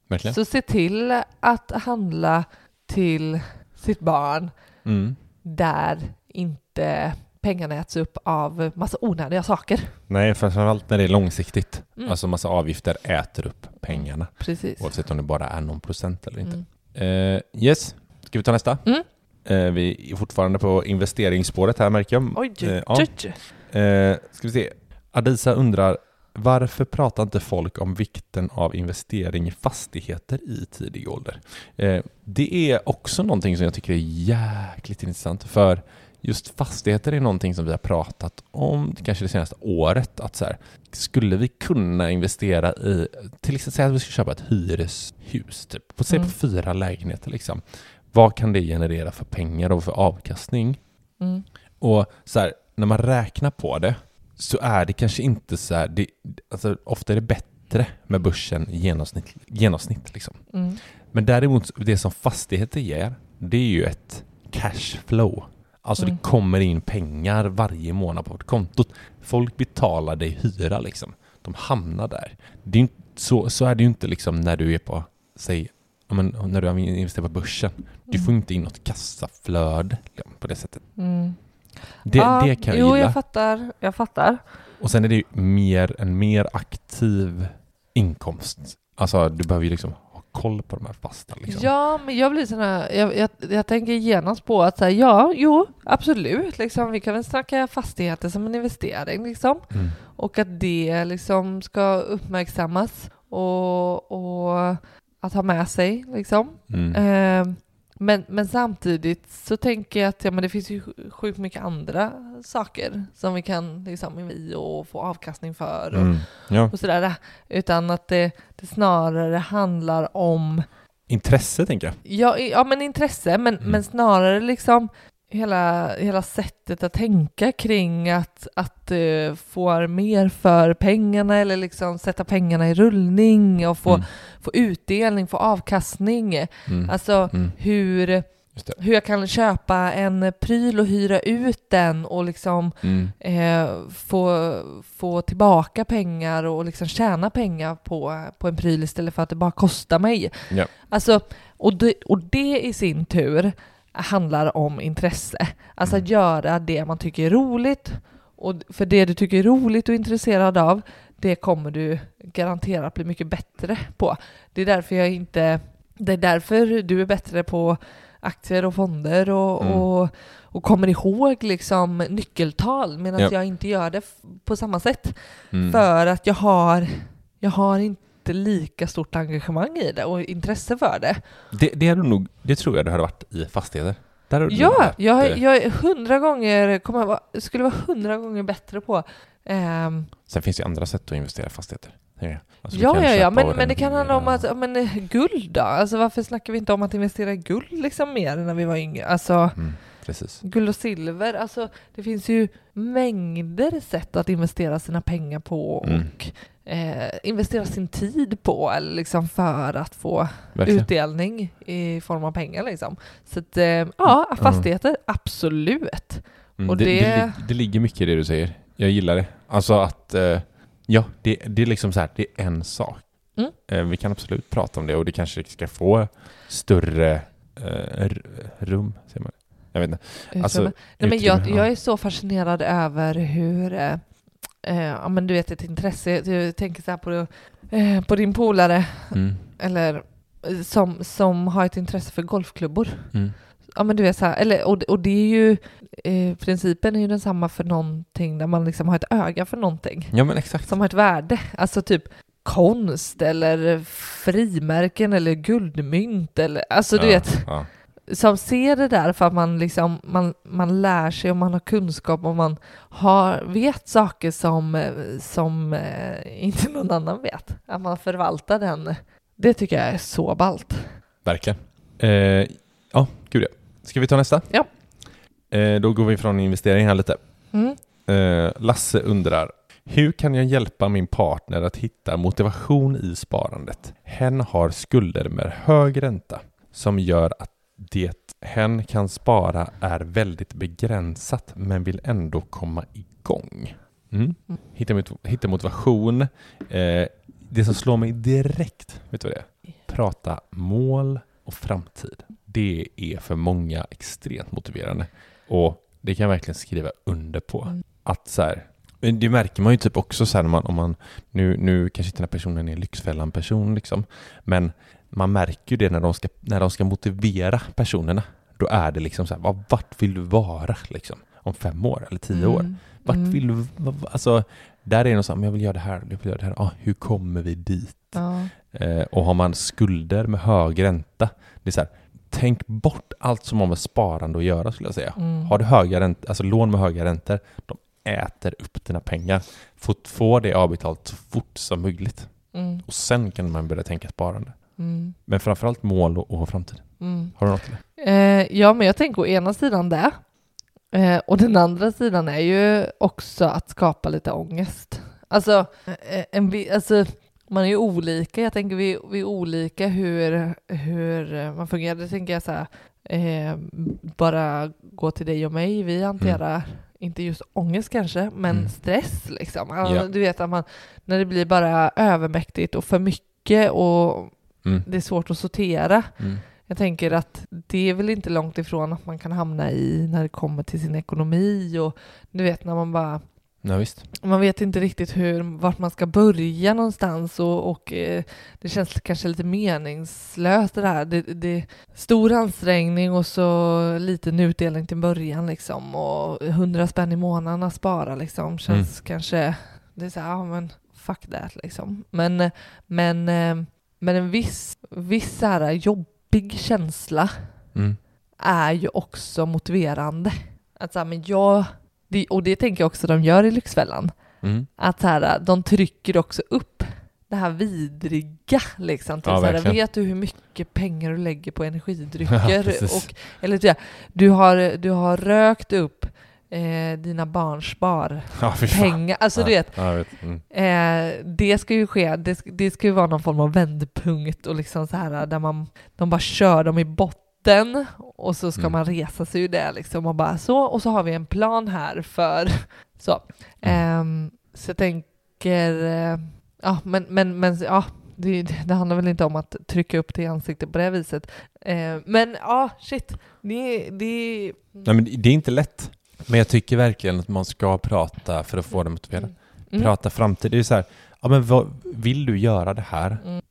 A: Verkligen.
B: så se till att handla till sitt barn
A: Mm.
B: där inte pengarna äts upp av massa onödiga saker.
A: Nej, framförallt när det är långsiktigt.
B: Mm.
A: Alltså massa avgifter äter upp pengarna.
B: Precis.
A: Oavsett om det bara är någon procent eller inte.
B: Mm.
A: Eh, yes, ska vi ta nästa?
B: Mm.
A: Eh, vi är fortfarande på investeringsspåret här märker jag.
B: Oj, oj,
A: ja. ska vi se. Adisa undrar varför pratar inte folk om vikten av investering i fastigheter i tidig ålder? Eh, det är också någonting som jag tycker är jäkligt intressant för just fastigheter är någonting som vi har pratat om kanske det senaste året. Att så här, skulle vi kunna investera i, till exempel säga att vi ska köpa ett hyreshus, typ, på, säg på
B: Mm.
A: fyra lägenheter liksom. Vad kan det generera för pengar och för avkastning?
B: Mm.
A: Och så här, när man räknar på det så är det kanske inte så här, det, alltså, ofta är det bättre med börsen i genomsnitt, genomsnitt liksom.
B: Mm.
A: Men däremot, det som fastigheter ger, det är ju ett cashflow. Alltså
B: Mm.
A: det kommer in pengar varje månad på vårt konto. Folk betalar dig hyra liksom. De hamnar där. Det är så, så är det ju inte liksom när du är på, säg, men, när du investerar på börsen. Du får inte in något kassaflöde liksom, på det sättet.
B: Mm.
A: Det,
B: Ja,
A: det kan jag
B: jo,
A: gilla.
B: jag fattar. Jag fattar.
A: Och sen är det ju mer, en mer aktiv inkomst. Alltså du behöver ju liksom ha koll på de här fasta liksom.
B: Ja, men jag blir sån här, jag, jag, jag tänker genast på att säga ja, jo, absolut, liksom, vi kan väl snacka fastigheter som en investering liksom.
A: Mm.
B: Och att det liksom ska uppmärksammas och, och att ha med sig liksom.
A: Mm.
B: Eh, men, men samtidigt så tänker jag att ja, men det finns ju sjukt mycket andra saker som vi kan liksom i och få avkastning för och,
A: Mm. Ja.
B: och sådär. Utan att det, det snarare handlar om
A: Intresse tänker jag.
B: Ja, ja men intresse, men,
A: Mm.
B: men snarare liksom hela, hela sättet att tänka kring att, att uh, få mer för pengarna eller liksom sätta pengarna i rullning och få,
A: Mm.
B: få utdelning, få avkastning.
A: Mm.
B: Alltså
A: Mm.
B: hur, hur jag kan köpa en pryl och hyra ut den och liksom
A: Mm.
B: eh, få, få tillbaka pengar och liksom tjäna pengar på, på en pryl istället för att det bara kostar mig.
A: Ja.
B: Alltså Och det, och det i sin tur handlar om intresse. Alltså att göra det man tycker är roligt. Och för det du tycker är roligt och intresserad av, det kommer du garanterat bli mycket bättre på. Det är därför jag inte... Det är därför du är bättre på aktier och fonder och,
A: Mm.
B: och, och kommer ihåg liksom nyckeltal medan
A: Ja.
B: jag inte gör det på samma sätt.
A: Mm.
B: För att jag har, jag har inte lika stort engagemang i det och intresse för det.
A: Det, det, nog, det tror jag du hade varit i fastigheter. Där
B: Ja, jag,
A: eh,
B: jag är hundra gånger, kommer vara, skulle vara hundra gånger bättre på. ehm,
A: Sen finns det andra sätt att investera i fastigheter. Alltså,
B: ja, ja, ja, men,
A: och
B: men det kan handla om att, men eh, guld då? Alltså varför snackar vi inte om att investera i guld liksom mer när vi var yngre? Alltså
A: Mm, precis.
B: guld och silver, alltså det finns ju mängder sätt att investera sina pengar på
A: Mm.
B: Eh, investera sin tid på eller liksom för att få
A: Verkligen.
B: utdelning i form av pengar liksom. Så att, eh, ja, fastigheter, absolut.
A: Mm,
B: och
A: det, det...
B: det-
A: det ligger mycket i det du säger. Jag gillar det. Alltså att, eh, ja, det, det är liksom så här, det är en sak.
B: Mm.
A: Eh, vi kan absolut prata om det och det kanske ska få större eh, rum, säger man. Jag vet inte. Alltså,
B: Utrymme. Nej, men jag,
A: ja.
B: jag är så fascinerad över hur, eh, ja men du vet ett intresse, jag tänker så här på, eh, på din polare,
A: Mm,
B: eller eh, som, som har ett intresse för golfklubbor.
A: mm,
B: Ja men du vet så här, eller, och, och det är ju, eh, principen är ju densamma för någonting där man liksom har ett öga för någonting
A: ja men exakt.
B: som har ett värde. Alltså typ konst eller frimärken eller guldmynt eller alltså du
A: ja,
B: vet
A: Ja.
B: Som ser det där för att man liksom man, man lär sig och man har kunskap och man har, vet saker som, som eh, inte någon annan vet. Att man förvaltar den. Det tycker jag är så ballt.
A: Verkligen. Eh, ja, gud ja. Ska vi ta nästa?
B: Ja.
A: Eh, då går vi från investering här lite.
B: Mm.
A: Eh, Lasse undrar, hur kan jag hjälpa min partner att hitta motivation i sparandet? Hen har skulder med hög ränta som gör att det hen kan spara är väldigt begränsat men vill ändå komma igång. Mm.
B: Mm.
A: Hitta, mot- hitta motivation. Eh, det som slår mig direkt, vet du vad det är? Prata mål och framtid. Det är för många extremt motiverande. Och det kan jag verkligen skriva under på.
B: Mm.
A: Att så här, det märker man ju typ också så här när man, om man, nu, nu kanske inte den här personen är en Lyxfällan-person liksom, men man märker ju det när de ska, när de ska motivera personerna. Då är det liksom så här, vad, vart vill du vara liksom? Om fem år eller tio år?
B: Mm.
A: Vart
B: Mm.
A: vill du, alltså, där är det något så här, jag vill göra det här, jag vill göra det här, ah, hur kommer vi dit?
B: Ja.
A: Eh, och har man skulder med hög ränta, det är så här, tänk bort allt som har med sparande att göra skulle jag säga.
B: Mm.
A: Har du höga ränt, alltså lån med höga räntor, de äter upp dina pengar. Få, få det avbetalt så fort som möjligt.
B: Mm.
A: Och sen kan man börja tänka sparande.
B: Mm.
A: Men framförallt mål och, och framtid.
B: Mm.
A: Har du något till det?
B: Eh, ja, men jag tänker å ena sidan det. Eh, och den andra sidan är ju också att skapa lite ångest. Alltså, eh, en, vi- alltså man är ju olika. Jag tänker vi, vi är olika hur, hur eh, man fungerar. Det tänker jag så här, eh, bara gå till dig och mig. Vi hanterar inte just ångest kanske, men
A: Mm.
B: stress liksom. Alltså,
A: Ja.
B: Du vet att man, när det blir bara övermäktigt och för mycket och
A: Mm.
B: det är svårt att sortera.
A: Mm.
B: Jag tänker att det är väl inte långt ifrån att man kan hamna i när det kommer till sin ekonomi och du vet när man bara
A: Ja, visst.
B: man vet inte riktigt hur, vart man ska börja någonstans och, och eh, det känns kanske lite meningslöst det där. Det, det är stor ansträngning och så liten utdelning till början liksom och hundra spänn i månaden att spara liksom känns kanske, det är så här, ja men fuck that liksom. Men, men, eh, men en viss, viss så här jobbig känsla
A: Mm.
B: är ju också motiverande. Att så här, men jag, det, och det tänker jag också de gör i Lyxfällan,
A: Mm.
B: att så här, de trycker också upp det här vidriga. Liksom, till
A: Ja,
B: så här, vet du hur mycket pengar du lägger på
A: Ja,
B: energidrycker?
A: precis.
B: och, eller du, har, du har rökt upp eh, dina barns sparpengar.
A: Ja, fan.
B: Alltså du
A: ja.
B: vet,
A: Ja, jag vet. Mm.
B: Eh, det ska ju ske, det, ska- det ska ju vara någon form av vändpunkt och liksom så här där man, de bara kör dem i botten och så ska
A: Mm.
B: man resa sig ur det liksom och bara så och så har vi en plan här för så.
A: Mm.
B: Ehm, så jag tänker, eh, ja men, men, men ja, det, det handlar väl inte om att trycka upp det i ansiktet på det viset. Eh, men ja, shit. Det, det,
A: Nej, men det är inte lätt. Men jag tycker verkligen att man ska prata för att få det motiverade.
B: Mm.
A: Prata framtid. Det är så här, ja men vad, vill du göra det här?
B: Mm.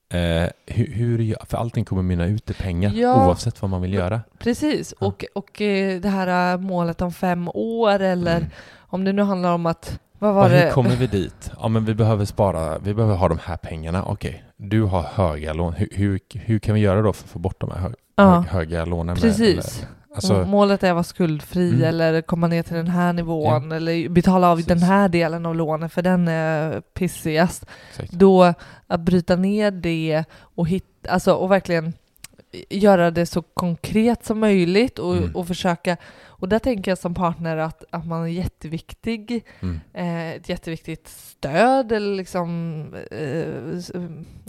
A: Eh, hur, hur, för allting kommer mynna ut i pengar
B: Ja.
A: oavsett vad man vill göra.
B: Precis,
A: Ja.
B: och, och eh, det här eh, målet om fem år eller
A: Mm.
B: om det nu handlar om att, vad var
A: Ja, hur kommer vi dit? Ja men vi behöver spara, vi behöver ha de här pengarna. Okej, du har höga lån. Hur, hur, hur kan vi göra då för att få bort de här hög, höga lånen? med-
B: precis.
A: eller- Alltså,
B: Målet är att vara skuldfri
A: Mm.
B: eller komma ner till den här nivån eller betala av
A: Precis.
B: den här delen av lånet för den är pissigast.
A: exakt.
B: Då att bryta ner det och, hitta, alltså, och verkligen göra det så konkret som möjligt och,
A: Mm.
B: och försöka, och där tänker jag som partner att, att man är jätteviktig,
A: Mm.
B: eh, ett jätteviktigt stöd eller liksom, eh,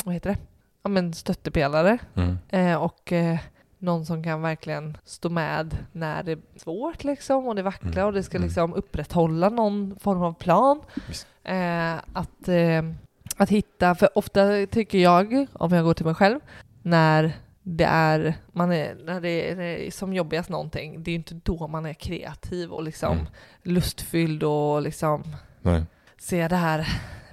B: vad heter det, ja men stöttepelare
A: Mm.
B: eh, och eh, någon som kan verkligen stå med när det är svårt liksom och det vacklar
A: Mm.
B: och det ska
A: Mm.
B: liksom upprätthålla någon form av plan. Eh, att, eh, att hitta, för ofta tycker jag, om jag går till mig själv, när det är, man är, när det är, när det är som jobbigast någonting, det är ju inte då man är kreativ och liksom
A: Mm.
B: lustfylld och liksom
A: Nej,
B: ser det här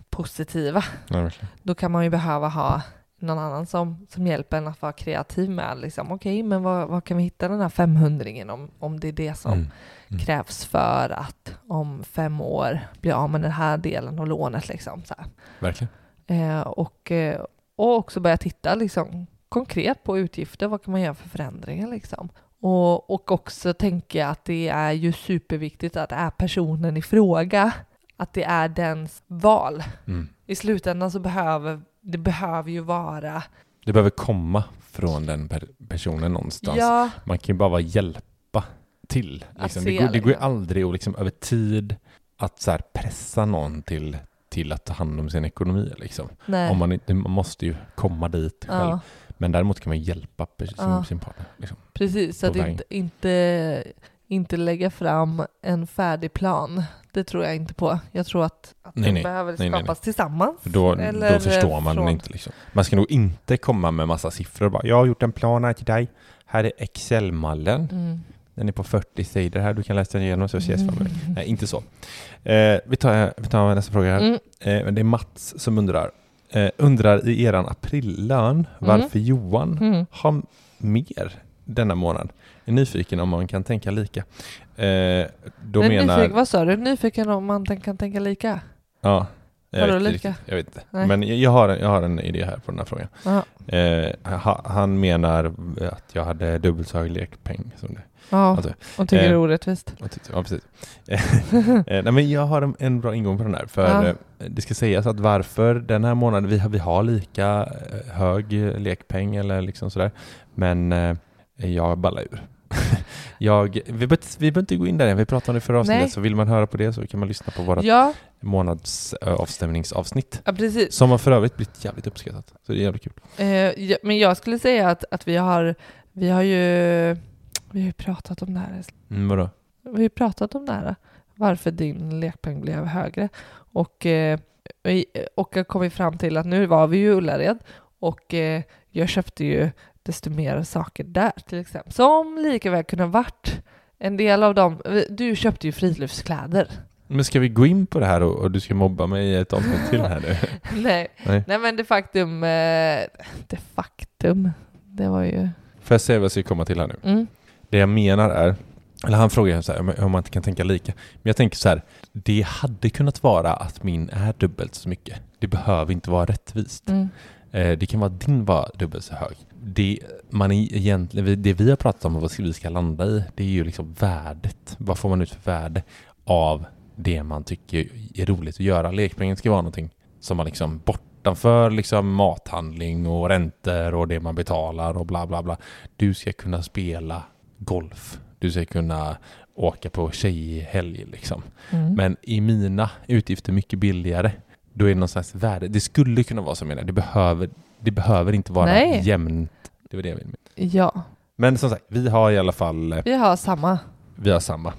B: positiva.
A: nej.
B: Då kan man ju behöva ha någon annan som, som hjälper en att vara kreativ med liksom, okej, men vad, vad kan vi hitta den här 500 om, om det är det som
A: Mm. Mm.
B: krävs för att om fem år bli av med den här delen av lånet liksom. Så här.
A: Verkligen.
B: Eh, och, eh, och också börja titta liksom, konkret på utgifter, vad kan man göra för förändringar liksom. Och, och också tänka att det är ju superviktigt att det är personen i fråga, att det är dens val.
A: Mm.
B: I slutändan så behöver det behöver ju vara...
A: Det behöver komma från den per personen någonstans.
B: Ja,
A: Man kan ju bara hjälpa till. Liksom. Det, går, det går ju aldrig att liksom, över tid att så pressa någon till, till att ta hand om sin ekonomi. Liksom.
B: nej.
A: Om man, inte, man måste ju komma dit själv.
B: ja,
A: Men däremot kan man hjälpa sin,
B: Ja.
A: sin partner. Liksom.
B: precis. Så att inte, inte, inte lägga fram en färdig plan. Det tror jag inte på. Jag tror att, att
A: Nej,
B: den
A: nej.
B: behöver
A: Nej,
B: skapas tillsammans.
A: För då, då förstår man
B: från-
A: inte. Liksom. Man ska nog inte komma med massa siffror. Bara, jag har gjort en plan här till dig. Här är Excel-mallen.
B: Mm.
A: Den är på 40 sidor här. Du kan läsa den igenom så ses
B: Mm.
A: framöver. Nej, inte så. Eh, vi, tar, vi tar nästa fråga här.
B: Mm.
A: Eh, det är Mats som undrar. Eh, undrar i eran aprillön varför Johan
B: Mm.
A: har mer denna månad. Är nyfiken om man kan tänka lika. Eh, då
B: Men
A: menar...
B: nyfiken, vad sa du? Nyfiken om man kan tänka lika?
A: Ja. Jag
B: Vadå lika?
A: riktigt. jag vet inte.
B: Nej.
A: Men jag, har, en- jag har en idé här på den här frågan. Eh, ha, han menar att jag hade dubbelt så hög lekpeng som det.
B: Ja,
A: Alltså,
B: och tycker det är
A: eh,
B: orättvist.
A: Tyckte- Ja, precis. Eh, Nej, men jag har en, en bra ingång på den här. För
B: Ja.
A: eh, det ska sägas att varför den här månaden, vi har, vi har lika eh, hög eh, lekpeng eller liksom sådär. Men eh, jag ballar ur. jag, vi behöver inte- vi behöver inte gå in där än, vi pratade om det förra avsnittet. Så vill man höra på det så kan man lyssna på våra
B: Ja,
A: månadsavstämningsavsnitt.
B: ja, precis.
A: Som har för övrigt blivit jävligt uppskattat. Så det är jävligt kul.
B: Eh, ja, men jag skulle säga att, att vi har, vi har ju vi har pratat om det här.
A: Mm, vadå?
B: Vi har pratat om det här. Varför din lekpeng blev högre. Och, eh, och jag kom fram till att nu var vi ju Ullared och eh, jag köpte ju desto mer saker där till exempel. Som lika väl kunde ha varit en del av dem. Du köpte ju friluftskläder.
A: Men ska vi gå in på det här och, och du ska mobba mig i ett avsnitt till här nu?
B: Nej,
A: Nej.
B: nej men det faktum, eh, det faktum, det var ju...
A: Får jag säga vad jag ska komma till här nu?
B: Mm.
A: Det jag menar är, eller han frågar så här, om- om man inte kan tänka lika. Men jag tänker så här, det hade kunnat vara att min är dubbelt så mycket. Det behöver inte vara rättvist.
B: Mm.
A: Eh, det kan vara att din var dubbelt så hög. Det, man är egentligen, det vi har pratat om och vad vi ska landa i, det är ju liksom värdet. Vad får man ut för värde av det man tycker är roligt att göra? Lekpengen ska vara någonting som man liksom bortanför liksom mathandling och räntor och det man betalar och bla bla bla. Du ska kunna spela golf. Du ska kunna åka på tjejhelg liksom.
B: Mm.
A: Men i mina utgifter mycket billigare, då är det någon slags värde. Det skulle kunna vara så menar. Det behöver, det behöver inte vara
B: Nej.
A: jämnt. Det var det jag ville med.
B: Ja,
A: Men som sagt, vi har i alla fall, eh,
B: vi har samma.
A: vi har samma.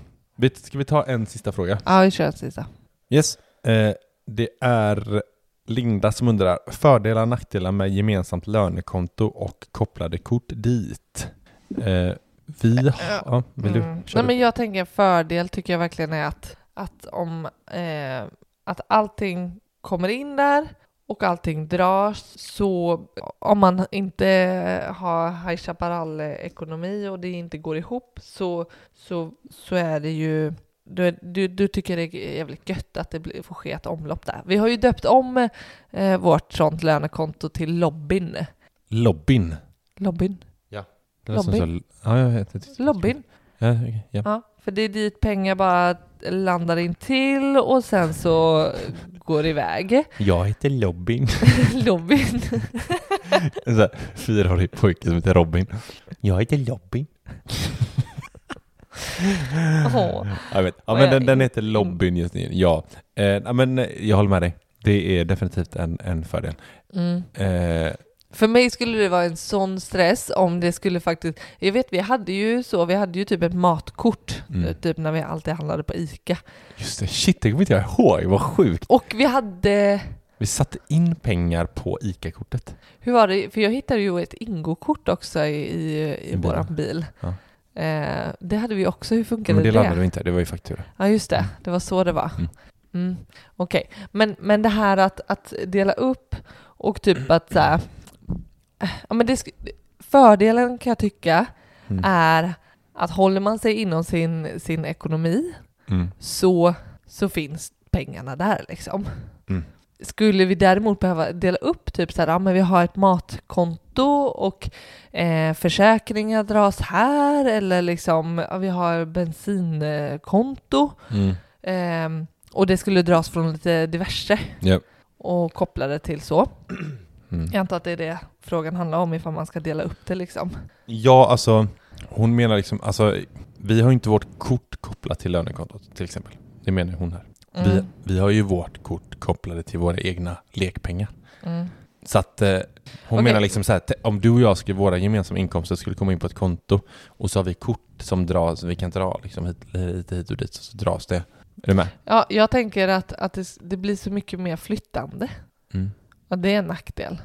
A: Ska vi ta en sista fråga?
B: Ja, vi kör en sista.
A: Yes. Eh, det är Linda som undrar fördelar och nackdelar med gemensamt lönekonto och kopplade kort dit. Eh, vi har... Ja, vill du?
B: Mm. Nej, men jag tänker en fördel tycker jag verkligen är att, att om eh, att allting kommer in där och allting dras så om man inte har High Chaparral-ekonomi och det inte går ihop så, så, så är det ju du, du, du tycker det är jävligt gött att det blir, får ske ett omlopp där. Vi har ju döpt om eh, vårt sånt lönekonto till Lobbyn.
A: Lobbyn.
B: Lobbyn?
A: Det låter som
B: Lobbyn?
A: så- Ja, jag vet. inte.
B: Lobbyn?
A: Ja, okej, ja.
B: Ja, för det är dit pengar bara landar in till och sen så går iväg.
A: Jag heter Lobbyn.
B: Lobbyn.
A: En sån här fyraårig pojke som heter Robin. Jag heter Lobbyn.
B: Åh.
A: Jag vet. Ja,
B: Vad
A: men den, den heter Lobbyn just nu. Ja. Eh, ja, men eh, jag håller med dig. Det är definitivt en, en fördel.
B: Mm.
A: Eh,
B: För mig skulle det vara en sån stress om det skulle faktiskt... Jag vet, vi hade ju så, vi hade ju typ ett matkort,
A: Mm.
B: typ när vi alltid handlade på ICA.
A: just det, shit, det kommer inte jag ihåg. Vad sjukt.
B: Och vi hade...
A: Vi satte in pengar på ICA-kortet.
B: Hur var det? För jag hittade ju ett ingokort också i, i, i våran bil.
A: Ja.
B: Eh, det hade vi också. Hur funkade
A: Men det
B: det?
A: landade vi inte, det var ju faktura.
B: Ja, just det. Det var så det var.
A: Mm.
B: Mm. Okej, men, men det här att, att dela upp och typ att så här, ja, men det, Fördelen kan jag tycka
A: Mm.
B: är att håller man sig inom sin, sin ekonomi
A: Mm.
B: så, så finns pengarna där liksom.
A: Mm.
B: Skulle vi däremot behöva dela upp, typ så här, ja, men vi har ett matkonto och eh, försäkringar dras här eller liksom, ja, vi har bensinkonto
A: Mm.
B: Ehm, och det skulle dras från lite diverse
A: Ja.
B: och koppla det till så.
A: Mm.
B: Jag antar att det är det frågan handlar om, ifall man ska dela upp det liksom.
A: Ja, alltså hon menar liksom, alltså vi har inte vårt kort kopplat till lönekontot till exempel. Det menar hon här. Vi,
B: Mm.
A: vi har ju vårt kort kopplade till våra egna lekpengar.
B: Mm.
A: Så att eh, hon
B: Okej.
A: menar liksom så här, om du och jag skulle, våra gemensamma inkomster skulle komma in på ett konto och så har vi kort som dras, vi kan dra liksom hit, lite hit och dit så dras det. Är du med?
B: Ja, jag tänker att, att det, det blir så mycket mer flyttande.
A: Mm.
B: Ja, det är en nackdel.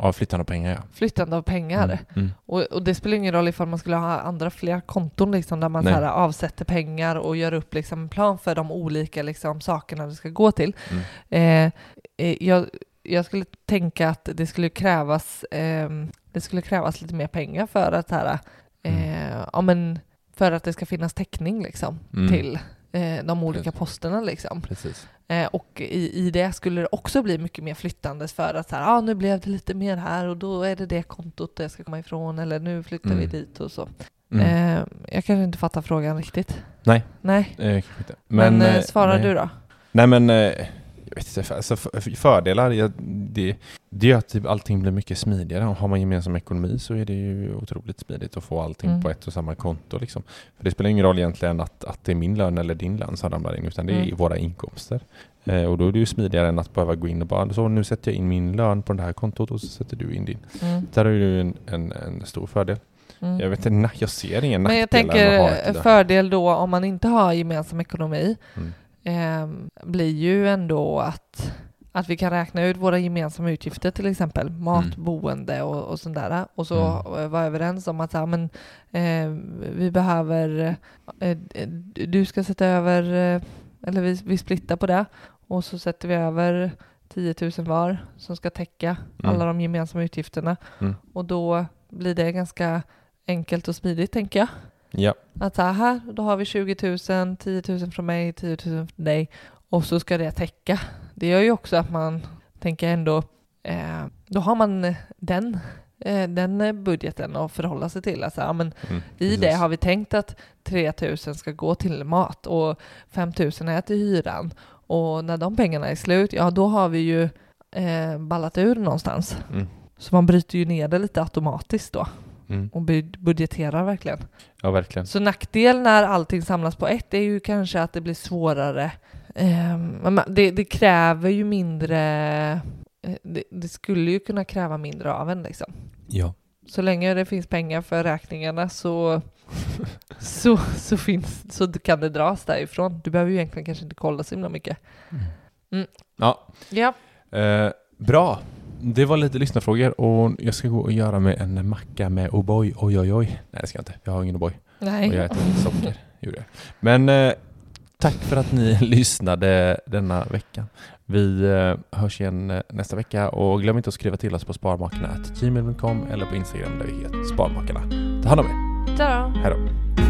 A: Mm. Ja, flyttande av pengar ja.
B: Flyttande av pengar.
A: Mm. Mm.
B: Och, och det spelar ingen roll ifall man skulle ha andra fler konton liksom, där man så här, avsätter pengar och gör upp liksom, en plan för de olika liksom, sakerna det ska gå till.
A: Mm.
B: Eh, eh, jag, jag skulle tänka att det skulle krävas, ehm, det skulle krävas lite mer pengar för att, här, eh, ja, men, för att det ska finnas täckning liksom,
A: Mm.
B: till eh, de olika posterna. Liksom. Eh, och i, i det skulle det också bli mycket mer flyttande för att så här, ah, nu blev det lite mer här och då är det det kontot det ska komma ifrån eller nu flyttar vi
A: Mm.
B: dit och så.
A: Mm.
B: Eh, jag kanske inte fattar frågan riktigt.
A: Nej.
B: Nej,
A: Eh, inte.
B: men, eh,
A: eh,
B: svarar
A: nej.
B: du då?
A: Nej men, jag vet inte, alltså, för- fördelar, ja, det, det gör att typ allting blir mycket smidigare. Har man gemensam ekonomi så är det ju otroligt smidigt att få allting
B: Mm.
A: på ett och samma konto. Liksom. För det spelar ingen roll egentligen att, att det är min lön eller din lön som ramlar in, utan det är
B: Mm.
A: våra inkomster. Eh, och då är det ju smidigare än att behöva gå in och bara, så nu sätter jag in min lön på det här kontot och så sätter du in din.
B: Mm.
A: Där är det ju en, en, en stor fördel.
B: Mm.
A: Jag vet inte, jag ser ingen
B: Men jag
A: nackdel
B: tänker eh, fördel då om man inte har gemensam ekonomi
A: Mm.
B: Eh, blir ju ändå att, att vi kan räkna ut våra gemensamma utgifter till exempel mat,
A: Mm.
B: boende och, och sånt där och så
A: Mm.
B: eh, vara överens om att ja, men, eh, vi behöver eh, du ska sätta över eh, eller vi, vi splittar på det och så sätter vi över 10 000 var som ska täcka
A: Mm.
B: alla de gemensamma utgifterna
A: Mm.
B: och då blir det ganska enkelt och smidigt tänker jag.
A: Ja.
B: Att så här, då har vi 20 000, 10 000 från mig, 10 000 från dig och så ska det täcka. Det gör ju också att man tänker ändå, eh, då har man den, eh, den budgeten att förhålla sig till. Alltså, ja, men
A: Mm.
B: I
A: Precis.
B: det har vi tänkt att 3 000 ska gå till mat och 5 000 är till hyran. Och när de pengarna är slut, ja då har vi ju eh, ballat ur någonstans.
A: Mm.
B: Så man bryter ju ner det lite automatiskt då
A: Mm.
B: och bud- budgeterar verkligen.
A: Ja, verkligen.
B: Så nackdel när allting samlas på ett är ju kanske att det blir svårare. Man- det, det kräver ju mindre, eh, det, det skulle ju kunna kräva mindre av en liksom.
A: Ja.
B: Så länge det finns pengar för räkningarna så, så, så, finns, så kan det dras därifrån. Du behöver ju egentligen kanske inte kolla så himla mycket.
A: Ja,
B: Ja,
A: Eh, bra. Det var lite lyssnarfrågor och jag ska gå och göra mig en macka med O'boy. Oj, oj, oj. Nej, det ska jag inte. Jag har ingen O'boy. Och jag
B: Nej.
A: äter socker. Gjorde jag. Men eh, tack för att ni lyssnade denna vecka. Vi eh, hörs igen eh, nästa vecka och glöm inte att skriva till oss på sparmakarna.gmail.com eller på Instagram där vi heter Sparmakarna. Ta hand om er. Hej då.